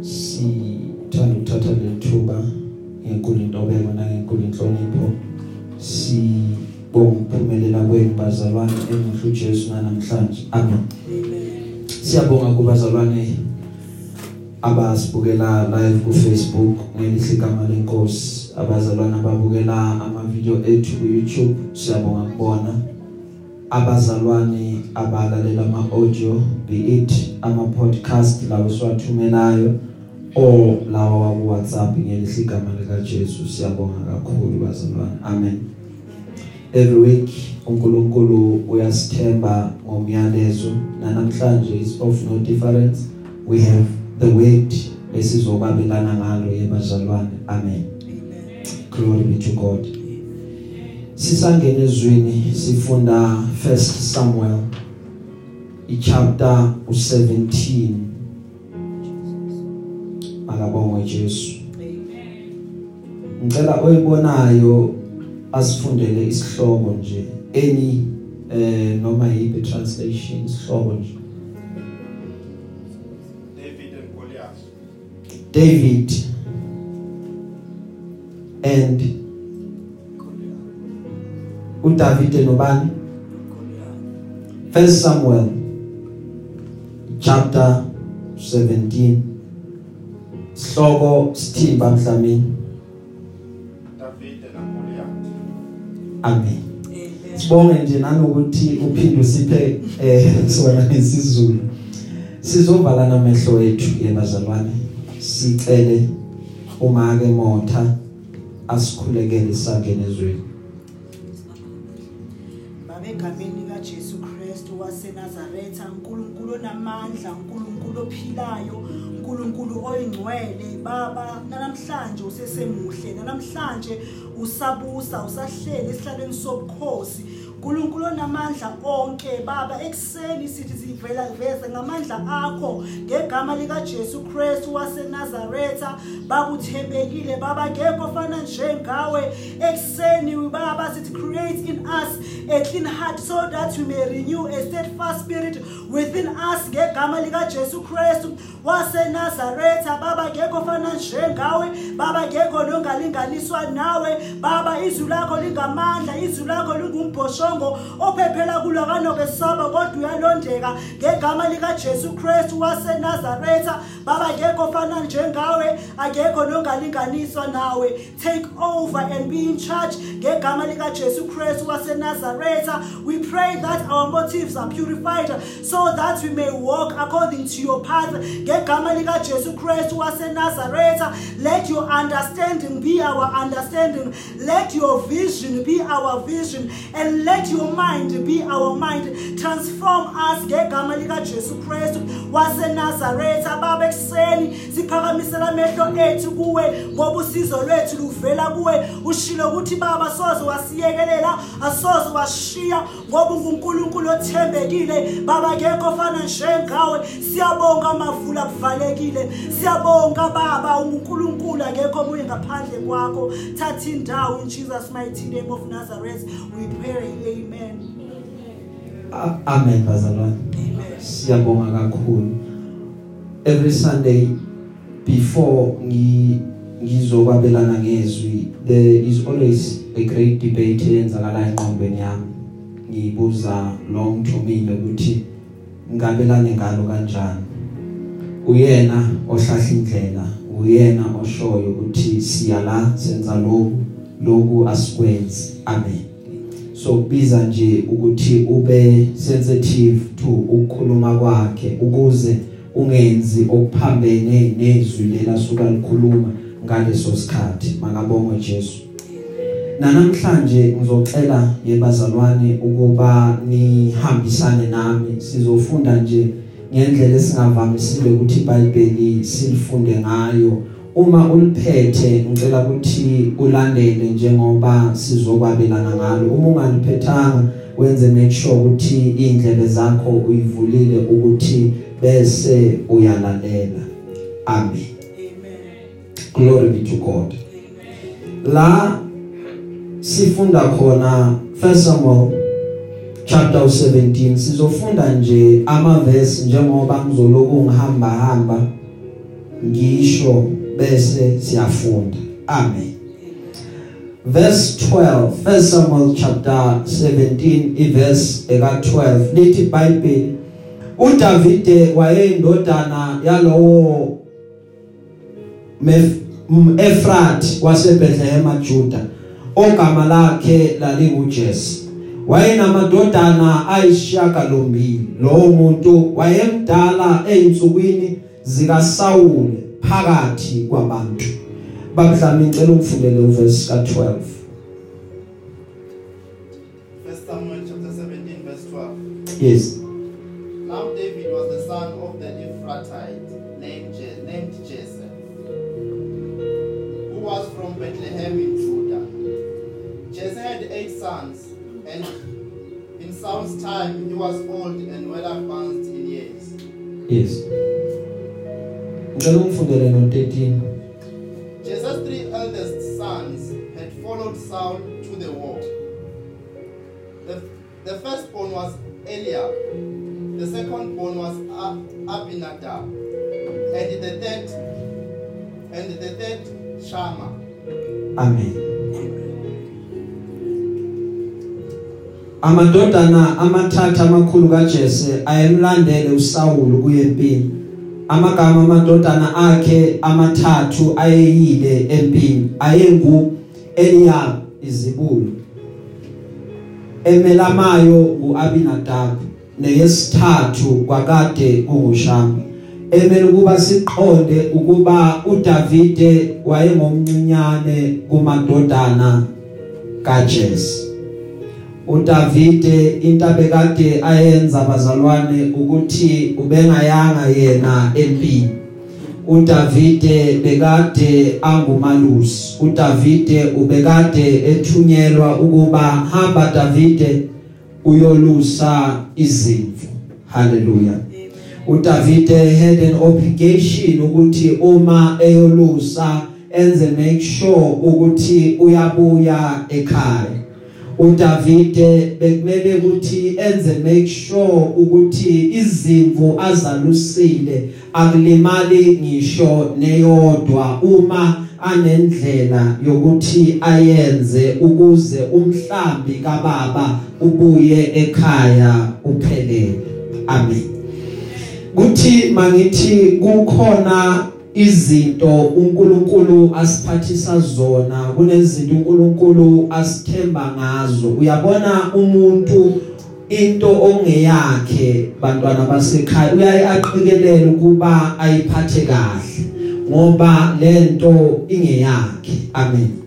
sithanda ukuthatha lethuba ngenkulu intobeko nangenkulu inhlonipho sibonga ukuphumelela kwenu bazalwane emuhle uJesu namhlanje amen. Siyabonga kubazalwane abasibukela live ku Facebook ngelihle igama lenkosi. Abazalwane ababukela ama video ethu ku YouTube siyabonga kubona. Abazalwane abalalela ama audio be it ama podcast lawo siwathumelayo o lawa ku WhatsApp ngelihle igama lika Jesu siyabonga kakhulu bazalwane. Amen. Every week uNkulunkulu uyasithemba ngomyalezo namhlanje is of no difference. We have the word esizokwabelana ngalo yebazalwane amen. Glory be to God. Sisangena ezwini sifunda first Samuel ichapter u17 akabongwe Jesu. Ngicela oyibonayo asifundele isihloko nje. Any eh noma yipi translation isihloko nje. David and Goliath. David and uDavid nobani? First Samuel. Chapter 17 Sihloko sithimba mhlamini David and Goliath. Amen. Sibonge nje nanokuthi uphinde usiphe eh sona ngesizulu Sizovala namehlo ethu yebazalwane sicele uma ke motha asikhulekele isangene ezweni. Baba egameni likaJesu Kristu waseNazaretha uNkulunkulu onamandla uNkulunkulu ophilayo uNkulunkulu oyingcwele. Baba namhlanje usesemuhle namhlanje usabusa usahleli esihlalweni sobukhosi. uNkulunkulu onamandla onke baba ekseni sithi sivela veze ngamandla akho ngegama lika Jesu Christ waseNazaretha baba uthembekile baba ngekho ofana njengawe. Ekseni baba sithi create in us a clean heart so that we may renew a steadfast spirit within us. Ngegama lika Jesu Christ waseNazaretha baba ngekho ofana njengawe. Baba ngekho longalinganiswa nawe. Baba izwi lakho lingamandla izwi lakho lingumbhoshongo ophephela kulo kanokwesaba kodwa uyalondeka. Ngegama lika Jesu Christ waseNazaretha baba ngekho ofana njengawe akekho longalinganiswa nawe. Take over and be in charge. Ngegama lika Jesu Christ waseNazaretha we pray that our motives are purified so that we may walk according to your path. Ngegama lika Jesu Christ waseNazaretha let your understanding be our understanding. Let your vision be our vision and let your mind be our mind. Transform us. Ngegama lika Jesu Christ waseNazaretha baba ekseni siphakamisela amehlo ethu kuwe ngoba usizo lwethu luvela kuwe. Ushilo ukuthi baba soze wasiyekelela asoze washiya ngoba unguNkulunkulu othembekile. Baba ngekho ofana njengawe siyabonga amavula kuvalekile siyabonga baba unguNkulunkulu akekho omunye ngaphandle kwakho. Thatha indawo in Jesus mighty name of Nazareth. We pray amen. A- amen bazalwane siyabonga kakhulu. Every sunday before ngi ngizokwabelana ngezwi there is always a great debate eyenzakala engqondweni yami. Ngibuza to mina ukuthi ngabelane ngalo kanjani. Uyena ohlahla indlela uyena oshoyo ukuthi siya la senza lokhu lokhu asikwenzi amen. So kubiza nje ukuthi ube sensitive to ukukhuluma kwakhe ukuze ungenzi okuphambene nezwi lelasuka likhuluma ngaleso sikhathi. Makabongwe Jesu. Na namhlanje ngizoxela yebazalwane ukuba nihambisane nami. Sizofunda nje ngendlela esingavamisile ukuthi iBhayibheli silifunde ngayo. Uma uliphethe ngicela ukuthi ulandele njengoba sizokwabelana ngalo. Uma ungaliphethanga wenze make sure ukuthi indlebe zakho uyivulile ukuthi bese uyalalela. Amen. Amen. Glory be to god. La sifunda khona first Samuel chapter 17 sizofunda nje ama verse njengoba ngizoloku ngihamba hamba ngisho bese siyafunda. Amen. Verse 12 first samuel chapter 17 iverse eka 12 lithi bible uDavide wayeyindodana yalowo Efrat waseBethlehem Juda ogama lakhe lalinguJesse wayenamadodana ayishiyagalombili lowo muntu wayemdala einsukwini zika Saul phakathi kwabantu babudlama ngicela ungifundele uverse ka12 First Samuel chapter 17 verse 12. yes Now David was the son of the Ephratite named, Je- named Jesse, who was from Bethlehem in Judah. Jesse had eight sons, and in Saul's time he was old and well advanced in years. yes ngicela ungifundele no13 Jesse's three eldest sons had followed Saul to the war. The, the firstborn was Eliab, the secondborn was Ab- Abinadab, and the third and the third Shammah. amen. Amadodana amathathu amakhulu kaJese ayemlandele uSawulu kuyempini amagama amadodana akhe amathathu ayeyile empini ayengu Eliab izibulu emelamayo uAbinadab neyesithathu kwakade kungushama emele ukuba siqonde ukuba uDavide wayengomncinyane kumadodana kaJese. uDavide into abekade ayenza bazalwane ukuthi ubengayanga yena empini. uDavide bekade angumalusi. uDavide ubekade ethunyelwa ukuba hamba Davide uyolusa izimvu. Haleluya uDavide had an obligation ukuthi uma eyolusa enze make sure ukuthi uyabuya ekhaya. uDavide bekumele ukuthi enze make sure ukuthi izimvu azalusile akulimali ngisho neyodwa uma anendlela yokuthi ayenze ukuze umhlambi kababa ubuye ekhaya uphelele. Amen. Kuthi mangithi kukhona izinto uNkulunkulu asiphathisa zona kunezinto uNkulunkulu asithemba ngazo. Uyabona umuntu into ongeyakhe bantwana basekhaya uyaye aqikelele ukuba ayiphathe kahle ngoba lento ingeyakhe. Amen.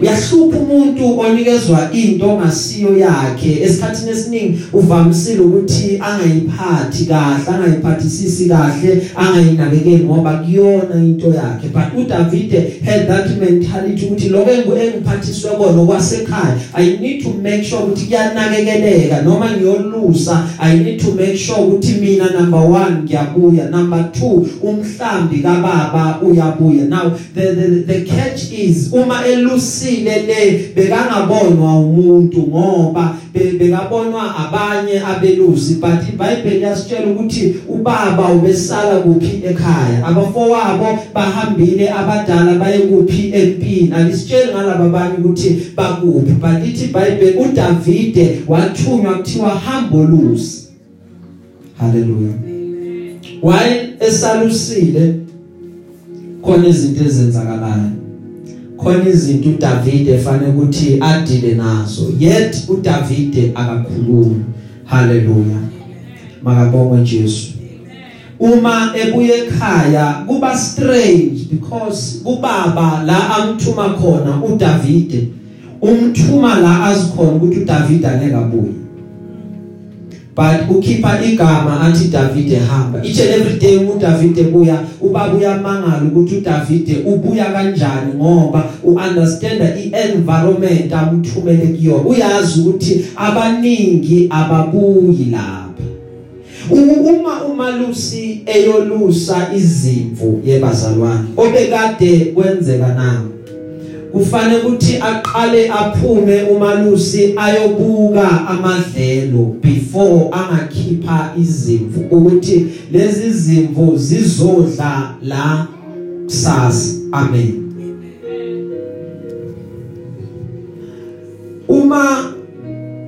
Uyahlupha umuntu onikezwa into ongasiyo yakhe. Esikhathini esiningi uvamisile ukuthi angayiphathi kahle angayiphathisisi kahle angayinakekeli ngoba kuyona into yakhe. But uDavide had that mentality ukuthi lokho engiphathiswe kona kwasekhaya i need to make sure ukuthi kuyanakekeleka. Noma ngiyolusa i need to make sure ukuthi mina number 1 ngiyabuya number 2 umhlambi kababa uyabuya. Now the the, the catch is uma elusi esile le bekangabonwa umuntu ngoba bekabonwa abanye abelusi but iBhayibheli yasitshela ukuthi ubaba ubesala kuphi ekhaya. Abafowabo bahambile abadala baye kuphi empini. Alisitsheli ngalabo abanye ukuthi bakuphi but ithi iBhayibheli uDavide wathunywa kuthiwa hambolusi haleluya waye esalusile? Khona izinto ezenzakalayo khona izinto uDavide efanele ukuthi adile nazo yet uDavide akakhulumi. Haleluya. Makabongwe Jesu. Uma ebuye ekhaya kuba strange because kubaba la amthuma khona uDavide. Umthuma la azikhona ukuthi uDavide angeke abuye. But ukhipha igama athi Davide hamba. Each and every day uDavide buya ubaba uyamangala ukuthi uDavide ubuya kanjani ngoba uunderstand ienvironment amthumele kuyo uyazi ukuthi abaningi ababuyi lapha. Uma umalusi eyolusa izimvu yebazalwane obekade kwenzeka nawo kufanele ukuthi aqale aphume umalusi ayobuka amadlelo before angakhipha izimvu ukuthi lezi zimvu zizodla la kusasa. Amen. Uma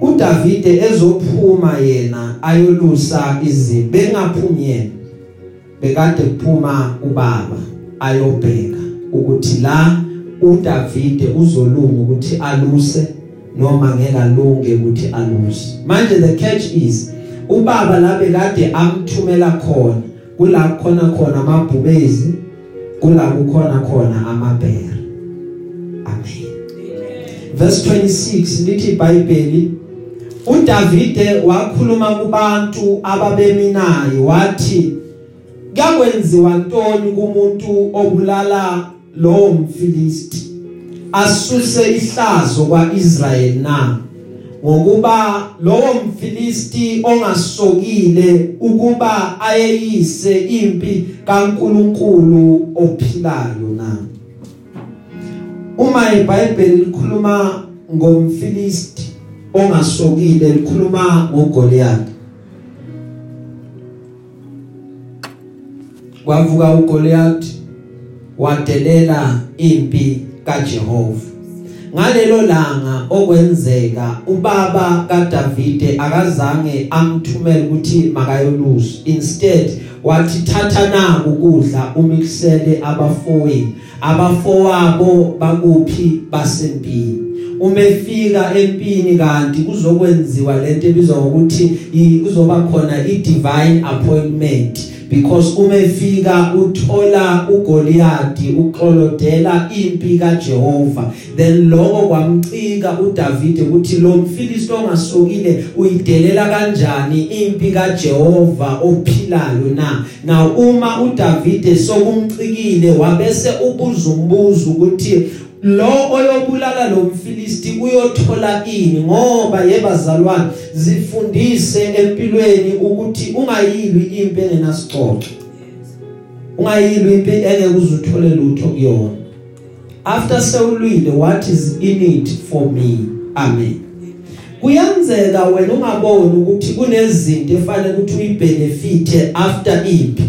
uDavide ezophuma yena ayolusa izimpi bengaphumi yena bekade kuphuma ubaba ayobheka ukuthi la uDavide uzolunga ukuthi aluse noma ngeke alunge ukuthi aluse. Manje the catch is ubaba la bekade amthumela khona kula khona khona amabhubezi kula kukhona khona amabhera amen. Verse 26 lithi iBhayibheli uDavide wakhuluma kubantu ababeminayo wathi kuyakwenziwa ntoni kumuntu obulala lo mfilisti. Asuse ihlazo kwaIsrael na? Ngokuba lowo mfilisti ongasokile ukuba ayeyise impi kaNkuluNkulu ophilayo na? Uma iBhayibheli likhuluma ngomfilisti ongasokile likhuluma ngoGoliath kwavuka uGoliath wadelela impi kaJehova. Ngalelo langa okwenzeka ubaba kaDavide akazange amthumele ukuthi makayolusa instead wathi thatha na ukudla umiksele abafowenu abafowabo bakuphi basempini. Umefika empini kanti kuzokwenziwa lento ebizwa ngokuthi kuzoba khona i divine appointment. Because umefika uthola uGoliath uxolodela impi kaJehova. Then lokho kwamcika uDavid ukuthi lo mfilisti ongasokile uyidelela kanjani impi kaJehova ophilayo na? Now uma uDavid sokumcikile wabese ubuza umbuzo ukuthi lo oyobulala lo mfilisti uyothola ini ngoba yebazalwane zifundise empilweni ukuthi ungayilwi impi engenasixoxo ungayilwi impi engeke uzuthole lutho kuyona. After sewulwile what is in it for me? Amen. Kuyenzeka wena ungaboni ukuthi kunezinto efanele ukuthi uyibenefite after impi.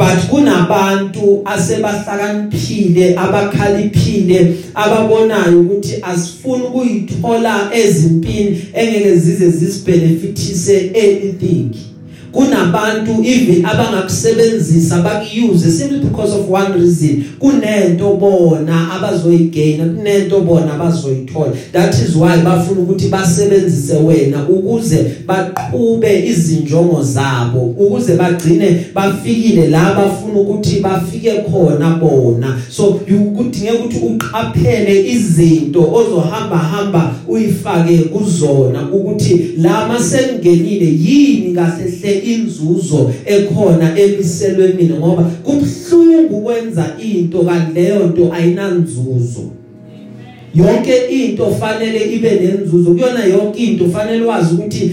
But kunabantu asebahlakaniphile abakhaliphile ababonayo ukuthi asifuni ukuyithola ezimpini engeke zize zisibenefitise anything. Kunabantu even abangakusebenzisa bakuyuse simply because of one reason. Kunento bona abazoyigaina kunento bona abazoyithola. That is why bafuna ukuthi basebenzise wena ukuze baqhube izinjongo zabo ukuze bagcine bafikile la bafuna ukuthi bafike khona bona. So ukudinge ukuthi uqaphele izinto ozohamba hamba uyifake kuzona ukuthi la masengenile yini kahle hle inzuzo ekhona emiselweni ngoba kubhlungu kwenza into kanleyo nto ayinanzuzo. Yonke into fanele ibe nenzuzo. Kuyona yonke into fanele wazi ukuthi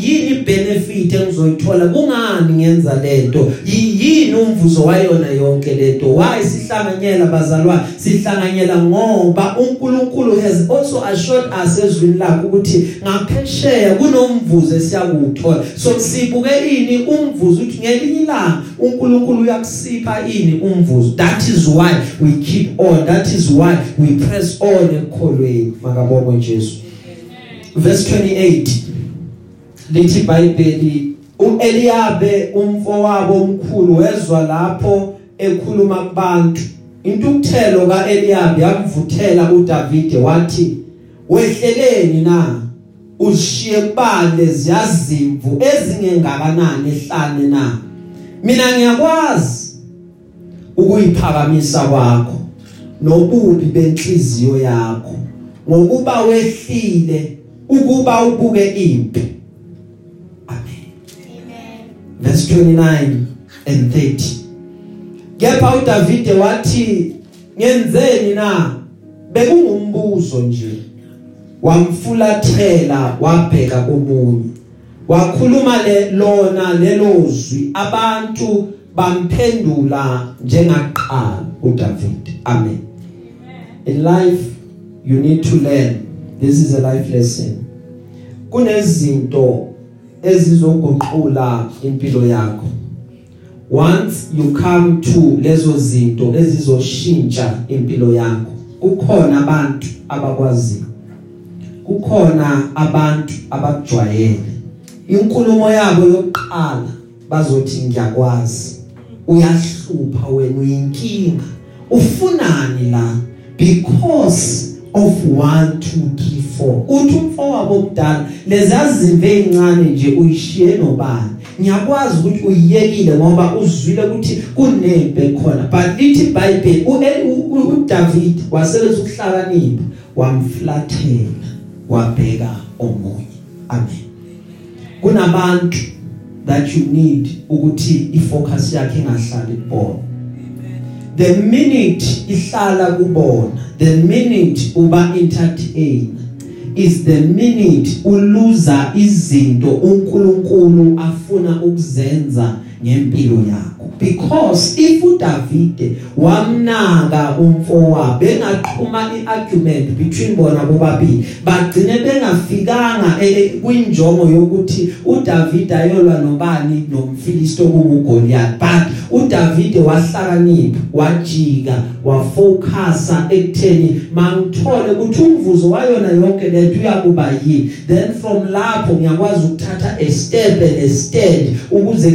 yini benefit engizoyithola? Kungani ngenza lento? Yini umvuzo wayona yonke lento? Why sihlanganyela bazalwane? Sihlanganyela ngoba uNkulunkulu has also assured us ezwini lakhe ukuthi ngaphesheya kunomvuzo esiyakuthola so sibuke ini umvuzo uthi ngelinye ilanga uNkulunkulu uyakusipha ini umvuzo. That is why we keep on. That is why we press on. Ekukholweni makabonge Jesu. Verse 28 lithi iBhayibheli uEliyabe umfowabo omkhulu wezwa lapho ekhuluma kubantu. Intukuthelo kaEliyabe yamvuthela uDavide wathi wehleleni na? Ushiye kubale ziyazimvu ezingengakanani ehlane na? Mina ngiyakwazi ukuyiphakamisa kwakho. Nobubi benhliziyo yakho. Ngokuba wehlile ukuba ubuke impi. Amen. Amen. Verse 29 and 30 kepha uDavide wathi ngenzeni na? Bekungumbuzo nje. Wamfulathela wabheka komunye. Wakhuluma le lona lelozwi. Abantu bamphendula njengaqala uDavid amen. In life you need to learn. This is a life lesson. Kunezinto ezizoguqula impilo yakho. Once you come to lezo zinto ezizoshintsha impilo yakho kukhona abantu abakwaziyo kukhona abantu abakujwayele inkulumo yabo yokuqala bazothi ngiyakwazi. Uyahlupha wena uyinkinga. Ufunani la? Because of 1 2 3 4 uthi umfowabo omdala lezazimve ezincane nje uyishiye nobani? Ngiyakwazi ukuthi uyiyekile ngoba uzwile ukuthi kunempe khona. But lithi iBhayibheli uDavid wasebenza ukuhlakanipha wamflathela wabheka omunye. Amen. Kunabantu that you need ukuthi ifocus yakhe ingahlali kubona the minute ihlala kubona the minute uba entertain is the minute uluza izinto uNkulunkulu afuna ukuzenza. Ngempilo yakho. Because if uDavide wamnaka umfowabo bengaqhuma iargument between bona bobabili bagcine bengafikanga e, e, kwinjongo yokuthi uDavide ayolwa nobani nomfilisto kunguGoliath but uDavide wahlakanipha wajika wafocusa ekutheni mangithole ukuthi umvuzo wayona yonke lethu uyakuba yini. Then from lapho ngiyakwazi ukuthatha a step and a stand ukuze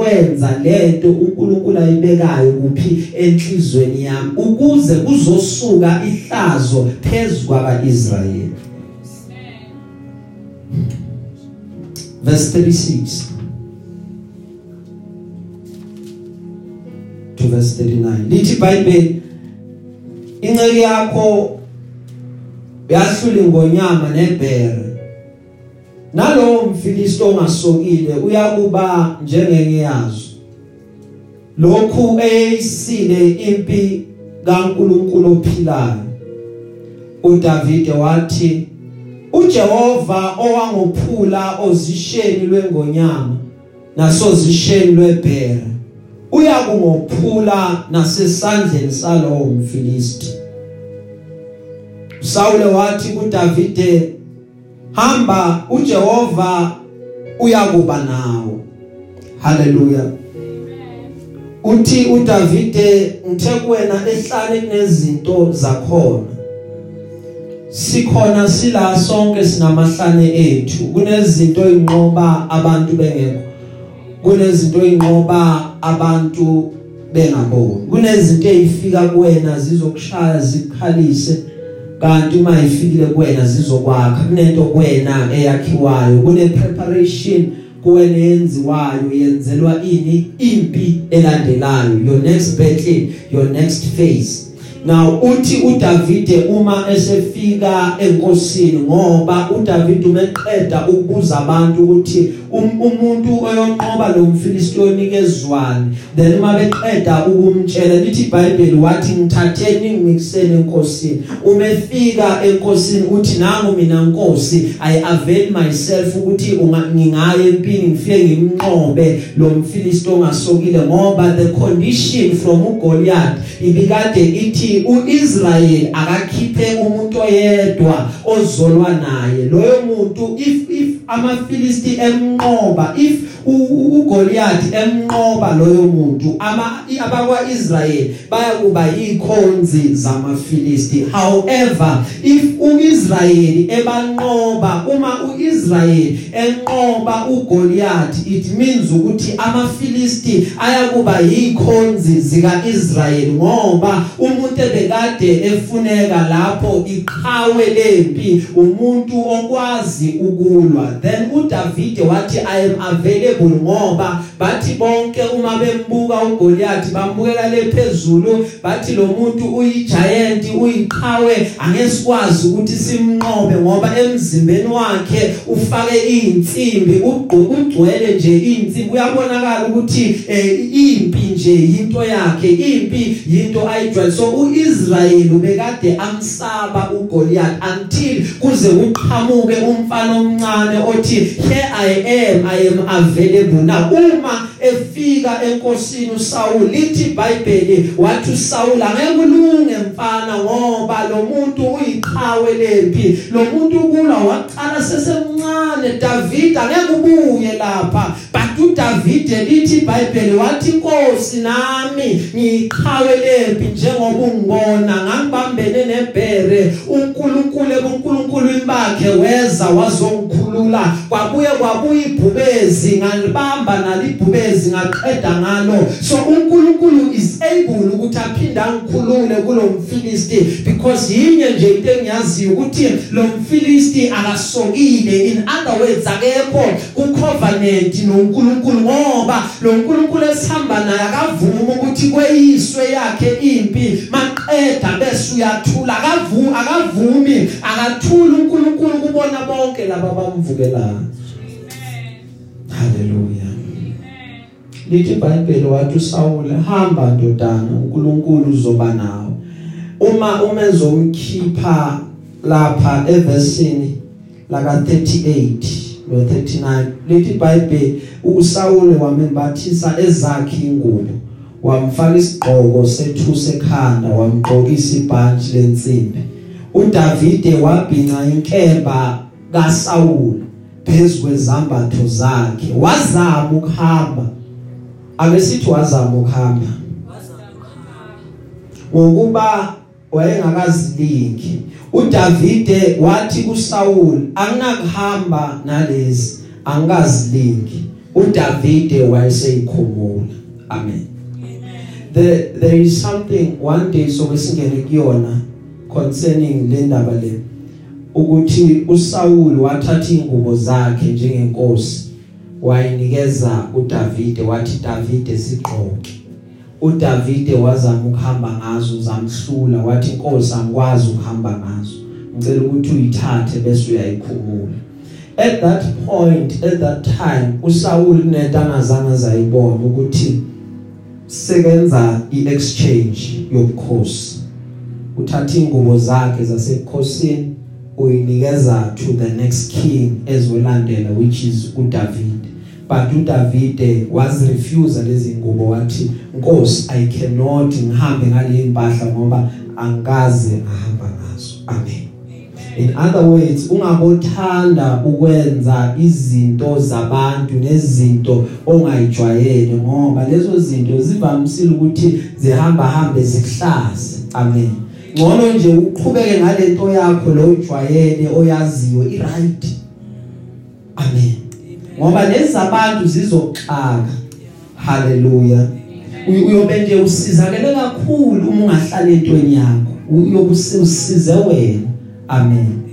ngizokwenza lento uNkulunkulu ayibekayo kuphi enhlizweni yami ukuze kuzosuka ihlazo phezulu kwabaIsrayeli. Verse 36 to verse 39 lithi iBhayibheli inceke yakho yahlula ingonyama nebhere. Nalowo mfilisto ongasokile uyakuba njengengiyazo lokhu eyisile impi kaNkuluNkulu ophilayo. uDavide wathi uJehova owangophula ozisheni lwengonyama nasozisheni lwebhere uyakungophula nasesandleni salowo mfilisti Saul wathi kuDavide hamba uJehova uyakuba nawe haleluya uthi uDavide ngithe kuwena ehlane kunezinto zakhona. Sikhona sila sonke sinamahlane ethu. Kunezinto ezinqoba abantu bengekho. Kunezinto ezinqoba abantu bengaboni. Kunezinto ezifika kuwena zizokushaya zikhalise. Kanti uma ifikile kuwena zizokwakha. Kunento kuwena eyakhiwayo. Kune preparation kuwena yenziwayo yenzelwa ini impi elandelayo. Your next battle your next phase. Now uthi uDavide uma esefika enkosini ngoba uDavide umeqeda ukubuza abantu ukuthi um, umuntu oyonqoba lo mfilistiyoni kezwani then uma beqeda ukumtshela lithi iBhayibheli wathi ngithatheni ngikusene enkosini. Umefika enkosini uthi nangu mina nkosi i avail myself ukuthi ngingaya empini ngifike ngimnqobe lo mfilistiyo ongasokile ngoba the condition from uGoliath ibikade ithi ukuthi uIsrael akakhiphe umuntu oyedwa ozolwa naye. Loyo muntu if if amaFilisti emnqoba if uGoliath emnqoba loyo muntu ama abakwaIsrael bayakuba yikhonzi zamaFilisti. However if uIsrael ebanqoba uma uIsrael enqoba uGoliath it means ukuthi amaFilisti ayakuba yikhonzi zikaIsrael ngoba umuntu ebekade efuneka lapho iqhawe lempi umuntu okwazi ukulwa. Then uDavide wathi i am available ngoba bathi bonke uma bembuka uGoliath bambukela lephezulu bathi lo muntu uyigiant uyiqhawe angesikwazi ukuthi simnqobe ngoba emzimbeni wakhe ufake izinsimbi ugcwele nje izinsimbi uyabonakala ukuthi impi nje into yakhe impi into ayijwayele. So uIsrael ubekade amsaba uGoliath until kuze kuqhamuke umfana omncane othi here I am I am available. Now uma efika enkosini uSaul lithi iBhayibheli wathi uSaul angeke ulunge mfana ngoba lo muntu uyiqhawe lempi lo muntu kula waqala sesemncane. David angeke ubuye lapha. But uDavid lithi iBhayibheli wathi inkosi nami ngiyiqhawe lempi njengoba ungibona. Ngangibambene nebhere. uNkulunkulu ebuNkulunkulu bakhe weza wazongikhulula. Kwabuye kwabuye ibhubezi ngalibamba nalibhubezi. Ngaqeda ngalo. So uNkulunkulu is able ukuthi aphinde angikhulule kulo mfilisti because yinye nje into engiyaziyo ukuthi lo mfilisti akasokile. In other words akekho ku covenant noNkulunkulu ngoba lo nkulunkulu esihamba naye akavumi ukuthi kweyiswe yakhe impi. Maqeda bese uyathula akavumi akavumi akathula uNkulunkulu kubona bonke laba bamvukelayo haleluya lithi iBhayibheli wathi uSawule hamba ndodana uNkulunkulu uzoba nawe. Uma umenza umkhipha lapha evesini laka 38 no 39 lithi iBhayibheli uSawule wamembathisa ezakhe ingubo wamfaka isigqoko sethusa ekhanda wamgqokisa ibhanti lensimbi uDavide wabhinca inkemba kaSaul phezulu kwezambatho zakhe wazama ukuhamba ake sithi wazama ukuhamba. Ngokuba wayengakazilingi. uDavide wathi kuSaul anginakuhamba nalezi angikazilingi uDavide wayeseyikhumula amen. There there is something one day so besingene kuyona concerning le ndaba le. Ukuthi uSaul wathatha ingubo zakhe njengenkosi. Wayinikeza uDavide wathi Davide sigqoke. uDavide wazama ukuhamba ngazo zamhlula wathi inkosi angikwazi ukuhamba ngazo. Ngicela ukuthi uyithathe bese uyayikhumula at that point at that time uSaul netangazange zayibona ukuthi sekenza iexchange yobukhosi. Uthatha ingubo zakhe zasebukhosini uyinikeza to the next king ezolandela which is uDavid but uDavid was refuse lezi ngubo. Wathi Nkosi I cannot ngihambe ngale impahla ngoba angikaze ngahamba ngazo. Amen. In other words ungabothanda ukwenza izinto zabantu nezinto ongayijwayele ngoba lezo zinto zivamisile ukuthi zihamba hambe zikuhlaze amen. Ngcono nje uqhubeke ngalento yakho lo ujwayele oyaziyo iright. Amen. Ngoba lezi zabantu zizoxaka. Haleluya uyobe nje usizakele kakhulu uma ungahlala entweni yakho. Uyokusize wena. Amen.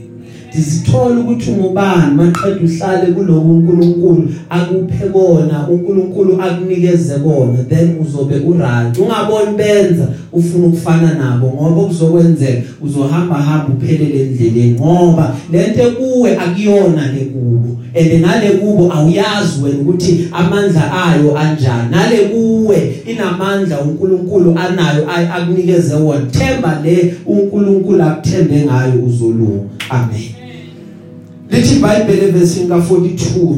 Sizithola ukuthi ungubani maqedwe uhlale kuloku uNkulunkulu akuphe kona uNkulunkulu akunikeze kona then uzobe uright. Ungaboni benza ufuna ukufana nabo ngoba kuzokwenzeka uzohamba hamba uphelele endleleni ngoba lento kuwe akuyona lekubo and ngale kubo awuyazi wena ukuthi amandla ayo anjani. Nale kuwe inamandla uNkulunkulu anayo akunikeze wona. Themba le uNkulunkulu akuthembe ngayo uzolunga. Amen. Lithi iBhayibheli evesini ka42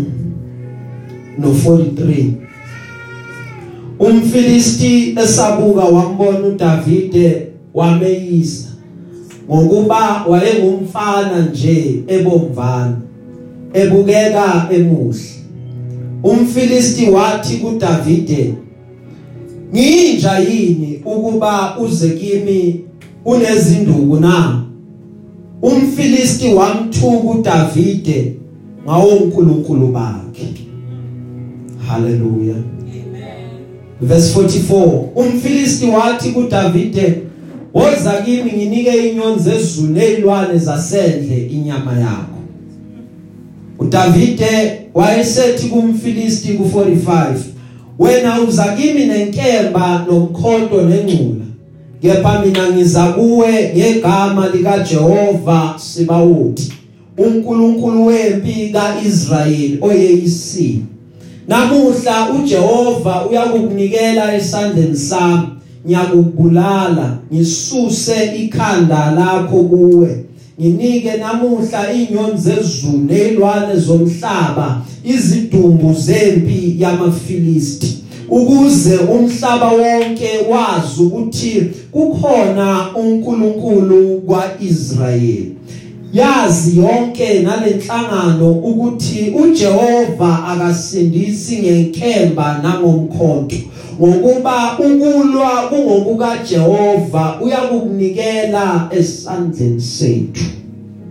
no 43 umfilisti esabuka wambona uDavide wameyisa ngokuba wayengumfana nje ebomvana. Ebukeka emuhle. Umfilisti wathi kuDavide nginja yini ukuba uze kimi unezinduku na? Umfilisti wamthuka uDavide ngawo uNkulunkulu bakhe. Haleluya. Verse 44 umfilisti wathi kuDavide woza kimi nginike inyonzi ezulu nezilwane zasendle inyama yakho uDavide wayesethi kumfilisti ku45 wena uza kimi nenkemba nomkhonto nengcula kepha mina ngiza kuwe ngegama lika Jehova Sibawuthi uNkulunkulu wempi kaIsrayeli oyeyisini namuhla uJehova uyakukunikela esandleni sami. Ngiyakubulala ngisuse ikhanda lakho kuwe. Nginike namuhla inyonzi ezulu nezilwane zomhlaba izidumbu zempi yamafilisti ukuze umhlaba wonke wazi ukuthi kukhona uNkulunkulu kwaIsrayeli. Yazi yonke nalenhlangano ukuthi uJehova akasindisi ngenkemba nangomkhonto. Ngokuba ukulwa kungokuka Jehova uyakukunikela esandleni sethu.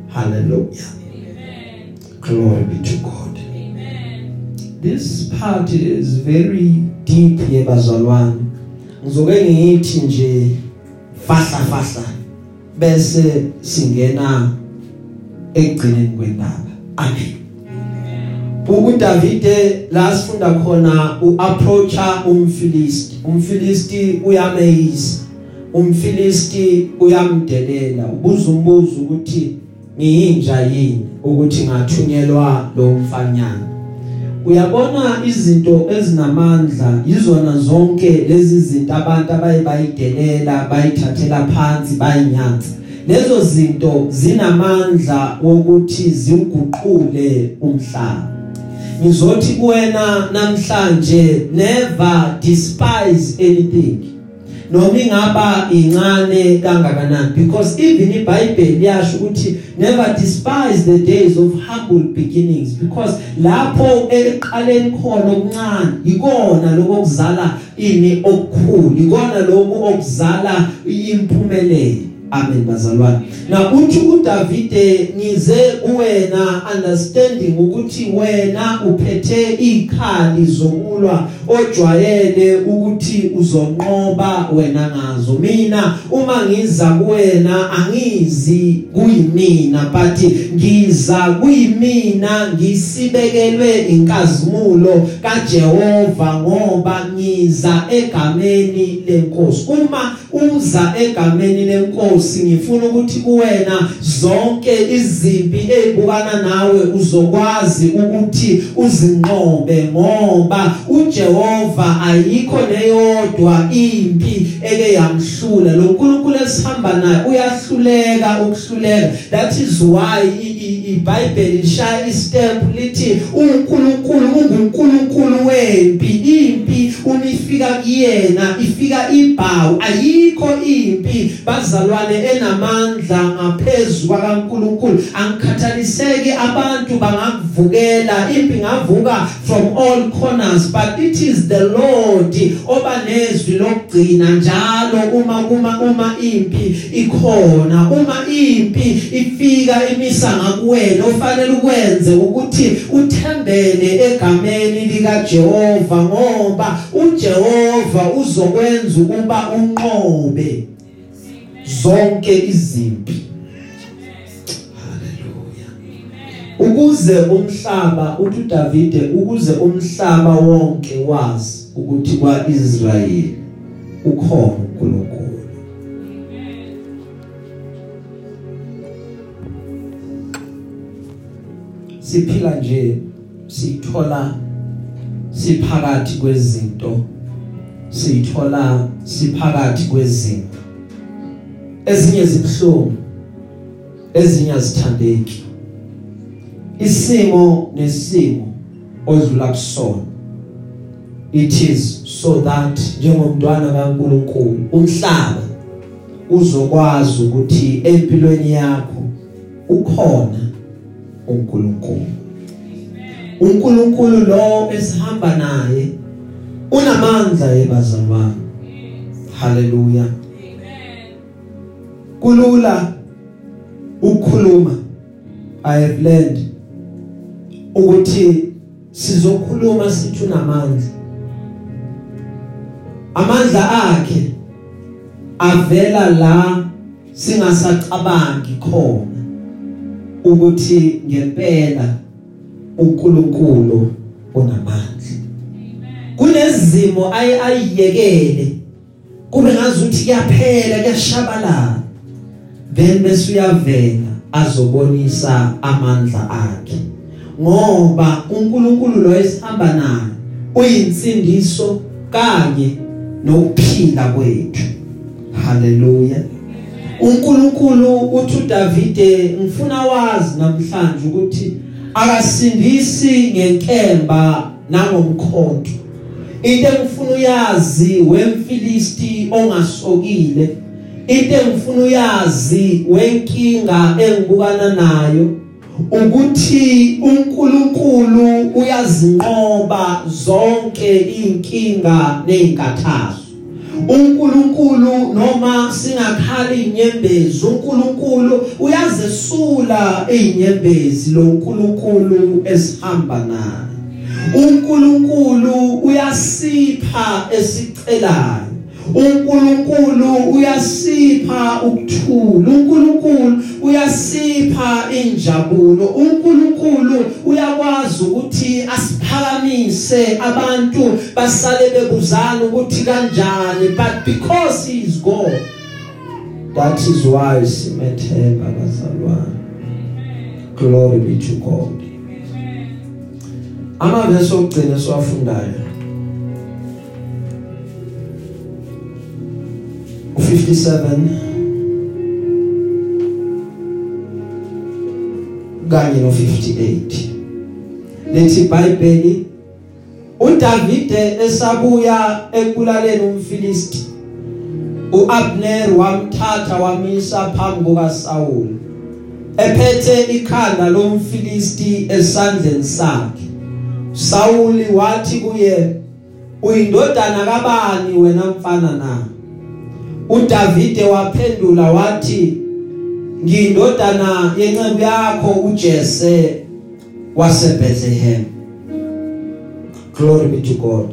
Hallelujah. Amen glory be to God. Amen this part is very deep yebazalwane ngizoke ngithi nje fahla fahla bese singena ekugcineni kwendaba. Amen. uDavide la sifunda khona uapproacha umfilisti. Umfilisti uyamaze umfilisti uyamdelela. Ubuza umbuzo ukuthi ngiyinja yini ukuthi ngathunyelwa lo mfanyana? Uyabona izinto ezinamandla yizona zonke lezi zinto abantu abayibayidelela bayithathela phansi bayinyanza lezo zinto zinamandla wokuthi ziguqule umhlaba. Ngizothi kuwena namhlanje never despise anything. Noma ingaba incane kangakanani because even iBhayibheli yasho ukuthi never despise the days of humble beginnings because lapho eqaleni khona okuncane ikona lokuzala ini okukhulu ikona lokho okuzala impumelelo amen bazalwane. Na uthi uDavide ngize kuwena understanding ukuthi wena uphethe ikhali zokulwa ojwayele ukuthi uzonqoba wena ngazo. Mina uma ngiza kuwena angizi kuyimina but ngiza kuyimina ngisibekelwe inkazimulo kaJehova ngoba ngiza egameni lenkosi. Uma uza egameni lenkosi Nkosi ngifuna ukuthi kuwena zonke izimpi ezibukana nawe uzokwazi ukuthi uzinqobe ngoba uJehova ayikho neyodwa impi eke yamhlula. Lo nkulunkulu esihamba naye uyahluleka ukuhluleka. That is why iBhayibheli lishaya istep lithi uNkulunkulu unguNkulunkulu wempi impi unifika kuyena ifika ibhawu. Ayikho impi bazalwane enamandla ngaphezulu kaNkulunkulu angikhathaliseki abantu bangakuvukela impi ngavuka from all corners but it is the Lord oba nezwi lokugcina njalo uma kuma uma impi ikhona uma impi ifika imisa ngakuwena ofanele ukwenze ukuthi uthembele egameni lika Jehova ngoba uJehova uzokwenza ukuba unqobe zonke izimpi. Ukuze umhlaba uthi uDavide ukuze umhlaba wonke wazi ukuthi kwaIsrayeli ukhona uNkulunkulu. Siphila nje sithola siphakathi kwezinto. Sithola siphakathi kwezinto ezinye zibhlungu ezinye azithandeki. Isimo nesimo odlula kusona it is so that njengomntwana kaNkuluNkulu umhlaba uzokwazi ukuthi empilweni yakho ukhona uNkulunkulu. uNkulunkulu lo esihamba naye unamandla ebazalwane haleluya kulula ukukhuluma. I have learned ukuthi sizokhuluma sithi unamandla amandla akhe avela la singasacabangi khona ukuthi ngempela uNkulunkulu unamandla kunezimo ayiyekele. Kube ngazuthi kuyaphela kuyashabalala. Then bese uyavela azobonisa amandla akhe. Ngoba uNkulunkulu lo esihamba naye uyinsindiso kanye nokuphila kwethu. Haleluya uNkulunkulu uthi uDavide ngifuna wazi namhlanje ukuthi akasindisi ngenkemba nangomkhonto. Into engifuna uyazi wemfilisti ongasokile. Into engifuna uyazi wenkinga engibukana nayo. Ukuthi uNkulunkulu uyazinqoba zonke inkinga nezinkathazo uNkulunkulu noma singakhali inyembezi uNkulunkulu uyazesula izinyembezi lo uNkulunkulu esihamba naye uNkulunkulu uyasipha esicelayo uNkulunkulu uyasipha ukuthula. uNkulunkulu uyasipha injabulo. uNkulunkulu uyakwazi ukuthi asiphakamise abantu basale bebuzana ukuthi kanjani but because he is God that is why simethemba bazalwane glory be to God. Amavesi okugcina siwafundayo u57 kanye no58 lethi iBhayibheli uDavide esabuya ekulaleni umfilisti uAbner wamthatha wamisa phambi kukaSaul ephethe ikhanda lomfilisti esandleni sakhe. Sauli wathi kuye uyindodana kabani wena mfana na? uDavide waphendula wathi ngiyindodana yenceku yakho uJese waseBethlehem. Glory be to God.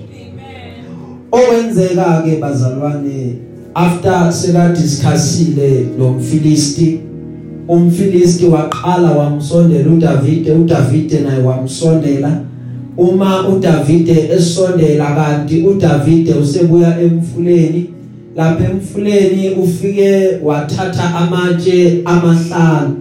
Okwenzeka ke bazalwane after seka discussile lo mfilisti umfilisti waqala wamsondela uDavide uDavide naye wamsondela. Uma uDavide esondela kanti uDavide usebuya emfuleni. Lapha emfuleni ufike wathatha amatshe amahlanu.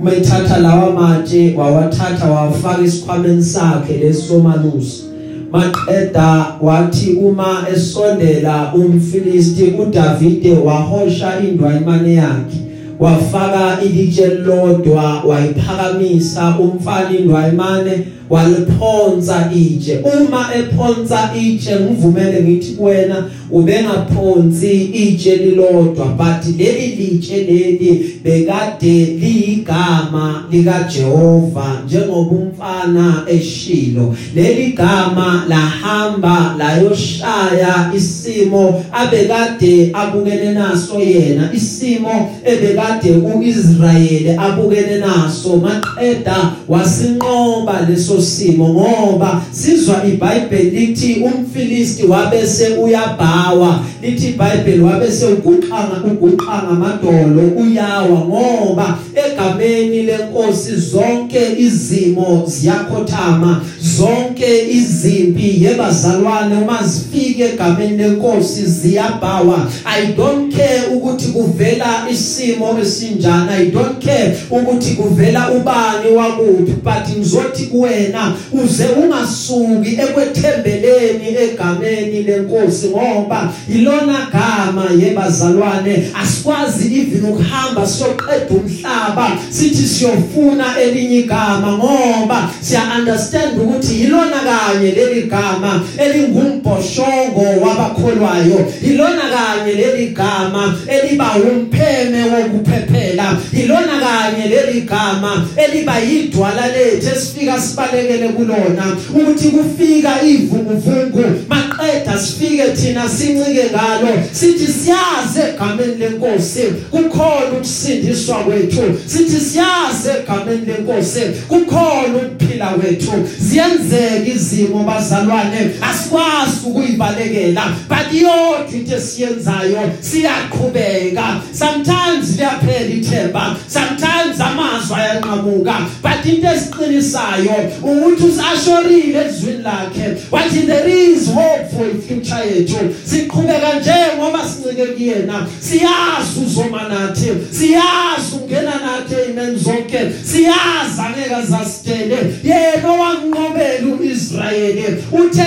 Uma ethatha lawa matshe wawathatha wafaka isikhwameni sakhe lesomalusi maqeda wathi uma esondela umfilisti uDavide wahosha indwayimane yakhe. Wafaka ilitshe lodwa wayiphakamisa umfana indwayimane. Waliphonsa itshe uma ephonsa itshe ngivumele ngithi kuwena ubengaphonsi itshe lilodwa but leli litshe leli bekade liyigama lika Jehova njengoba umfana eshilo. Leli gama lahamba layoshaya isimo abekade abukene naso yena isimo ebekade uIsrayeli abukene naso. Maqeda wasinqoba leso simo ngoba sizwa iBhayibheli lithi umfilisti wabese uyabhawa. Lithi iBhayibheli wabese uguqanga uguqanga amadolo uyawa ngoba egameni lenkosi zonke izimo ziyakhothama zonke izimpi yebazalwane uma zifike egameni lenkosi ziyabhawa. I don't care ukuthi kuvela isimo esinjani i don't care ukuthi kuvela ubani wakuphi but ngizothi kuwena uze ungasuki ekwethembeleni egameni lenkosi ngoba ilona gama yebazalwane. Asikwazi even ukuhamba siyoqeda umhlaba sithi siyofuna elinye igama ngoba siya understand ukuthi ilona kanye leli gama elingumbhoshongo wabakholwayo. Ilona kanye leli gama eliba umpheme wokuphephela. Ilona kanye leli gama eliba yidwala lethu esifika sibalekele kulona ukuthi kufika ivunguvungu. Maqeda sifike thina sincike ngalo. Sithi siyaze egameni lenkosi kukhona ukusindiswa kwethu. Sithi siyaze egameni lenkosi kukhona ukuphila kwethu. Ziyenzeka izimo bazalwane. Asikwazi ukuyibalekela but yodwa into esiyenzayo siyaqhubeka. Sometimes liyaphela ithemba sometimes amazwi ayanqamuka but into esiqinisayo ukuthi usashorile ezwini lakhe. Wathi there is hope for ifuture yethu. Siqhubeka nje ngoba sincike kuyena. Siyazi uzoma nathi. Siyazi ungena nathi amen zonke. Siyazi angeke azasitele yena owanqobela uIsrayeli uthe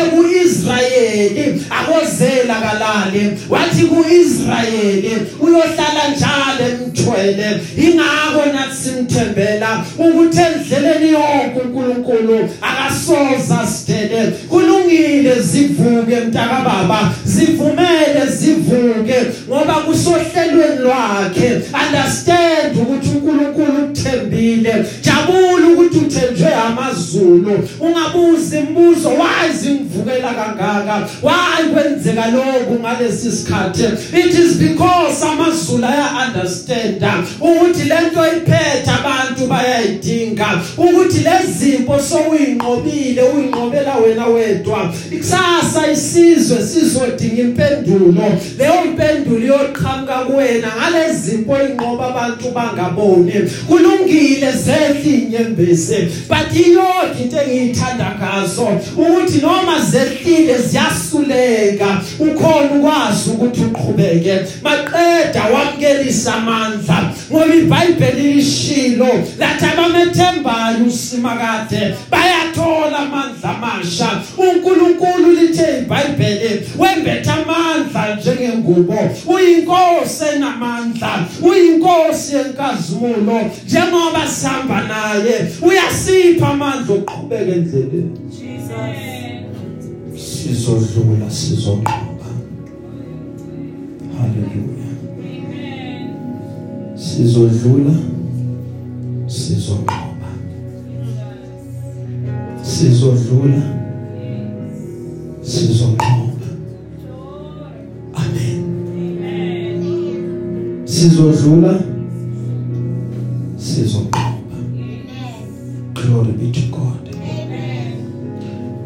kuIsrayeli akozela kalale wathi kuIsrayeli uyohlala njalo emthwele ingakho nathi simthembela ukuthi endleleni yonke uNkulunkulu akasoza kulungile kulungile zivuke mntaka baba zivumele zivuke ngoba kusohlelweni lwakhe. Understand ukuthi uNkulunkulu uthembile. Jabula ukuthi uthenjwe amazulu. Ungabuza imibuzo wazi ngivukela kangaka? Why kwenzeka lokhu ngalesi sikhathi? It is because amazulu aya understand ukuthi lento iphethe abantu bayayidinga ukuthi lezimpo sowuyinqobile uyinqobela wena wedwa. Ikusasa isizwe sizodinga impendulo. Leyo impendulo yoqhamuka kuwena. Ngalezimpo inqoba abantu bangaboni. Kulungile zehle inyembezi but iyodwa into engiyithanda ngazo ukuthi noma zehlile ziyasuleka ukhona ukwazi ukuthi uqhubeke. Maqeda wamkelisa amandla ngoba iBhayibheli lishilo lathi abamethembayo usimakade bayathola amandla amasha. uNkulunkulu lithe iBhayibheli wembetha amandla njengengubo uyinkosi enamandla uyinkosi yenkazimulo njengoba sihamba naye uyasipha amandla okuqhubeka endleleni. Sizodlula sizoqhubha haleluya sizodlula sizoqhubha sizodlula sizoqhubha amen. Sizodlula sizoqhubha glory be to god.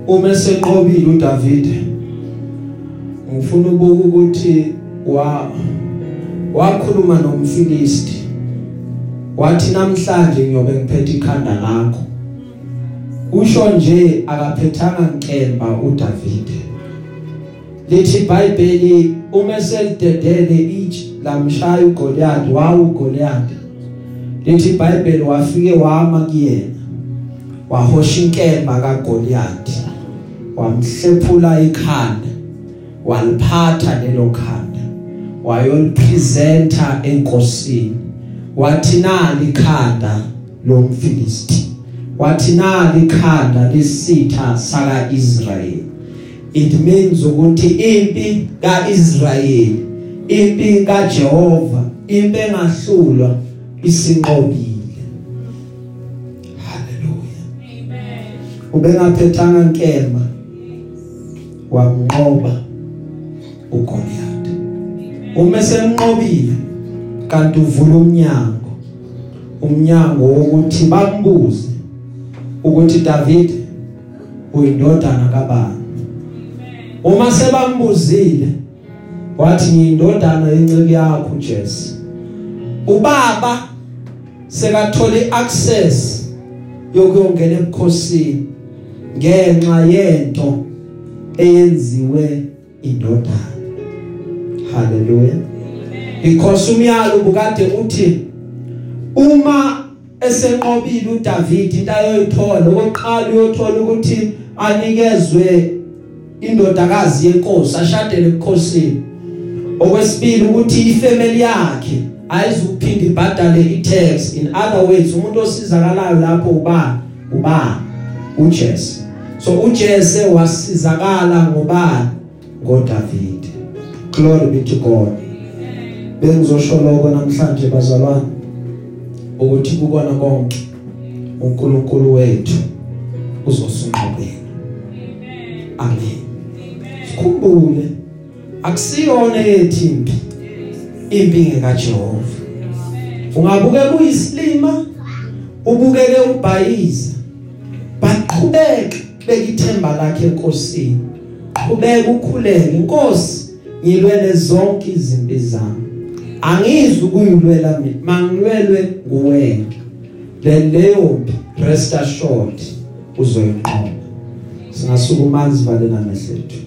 Uma senqobile uDavid ngifuna ukubuka ukuthi wa wakhuluma nomfilisti. Wathi namhlanje ngiyobe ngiphethe ikhanda lakho. Usho nje akaphethanga nkemba uDavid. Lithi iBhayibheli uma selidedele ithi lamshaya uGoliath wawu uGoliath lithi iBhayibheli wafike wama kuyena wahosha inkemba kaGoliath wamhlephula ikhanda waliphatha lelo khanda wayolipresenta enkosini. Wathi nali ikhanda lomfilisti wathi nali ikhanda lesitha saka Israel it means ukuthi impi kaIsrael impi kaJehova impi engahlulwa isinqobile. Haleluya ubengaphethanga nkemba wamnqoba uGoliath. Uma semnqobile kanti uvula umnyango. Umnyango wokuthi bambuze ukuthi David uyindodana kabani? Uma sebambuzile wathi ngiyindodana yenceke yakho uJesu ubaba sekathole access yokuyongena ebukhosini ngenxa yento eyenziwe indodana. Haleluya because umyalo ubukade uthi uma esenqobile uDavid into ayoyithola okokuqala uyothola ukuthi anikezwe indodakazi yenkosi ashadele ebukhosini. Okwesibili ukuthi ifamily yakhe ayizuphinda ibhadale itax. In other words umuntu osizakalayo lapho ubani ubani uJesu. So uJesu wasizakala ngobani ngoDavid. Glory be to God. Bengizosho lokho namhlanje bazalwane ukuthi kukona konke uNkulunkulu wethu uzosunqobela. Amen. Sikhumbule akusiyona yethimbi impi ngekaJehova ungabuke kuyisilima ubukeke ubhayiza baqhubeke bekithemba lakhe enkosini. Qhubeka ukhuleke. Inkosi ngilwele zonke izimpi zami. Angizwi ukuyilwela mina mangilwelwe nguwena. Leyo rest assured uzoyinqoba. Singasukuma izivale namehlethu